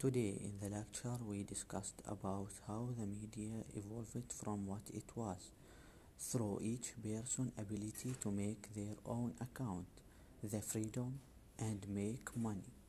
Today in the lecture we discussed about how the media evolved from what it was through each person ability to make their own account, the freedom and make money.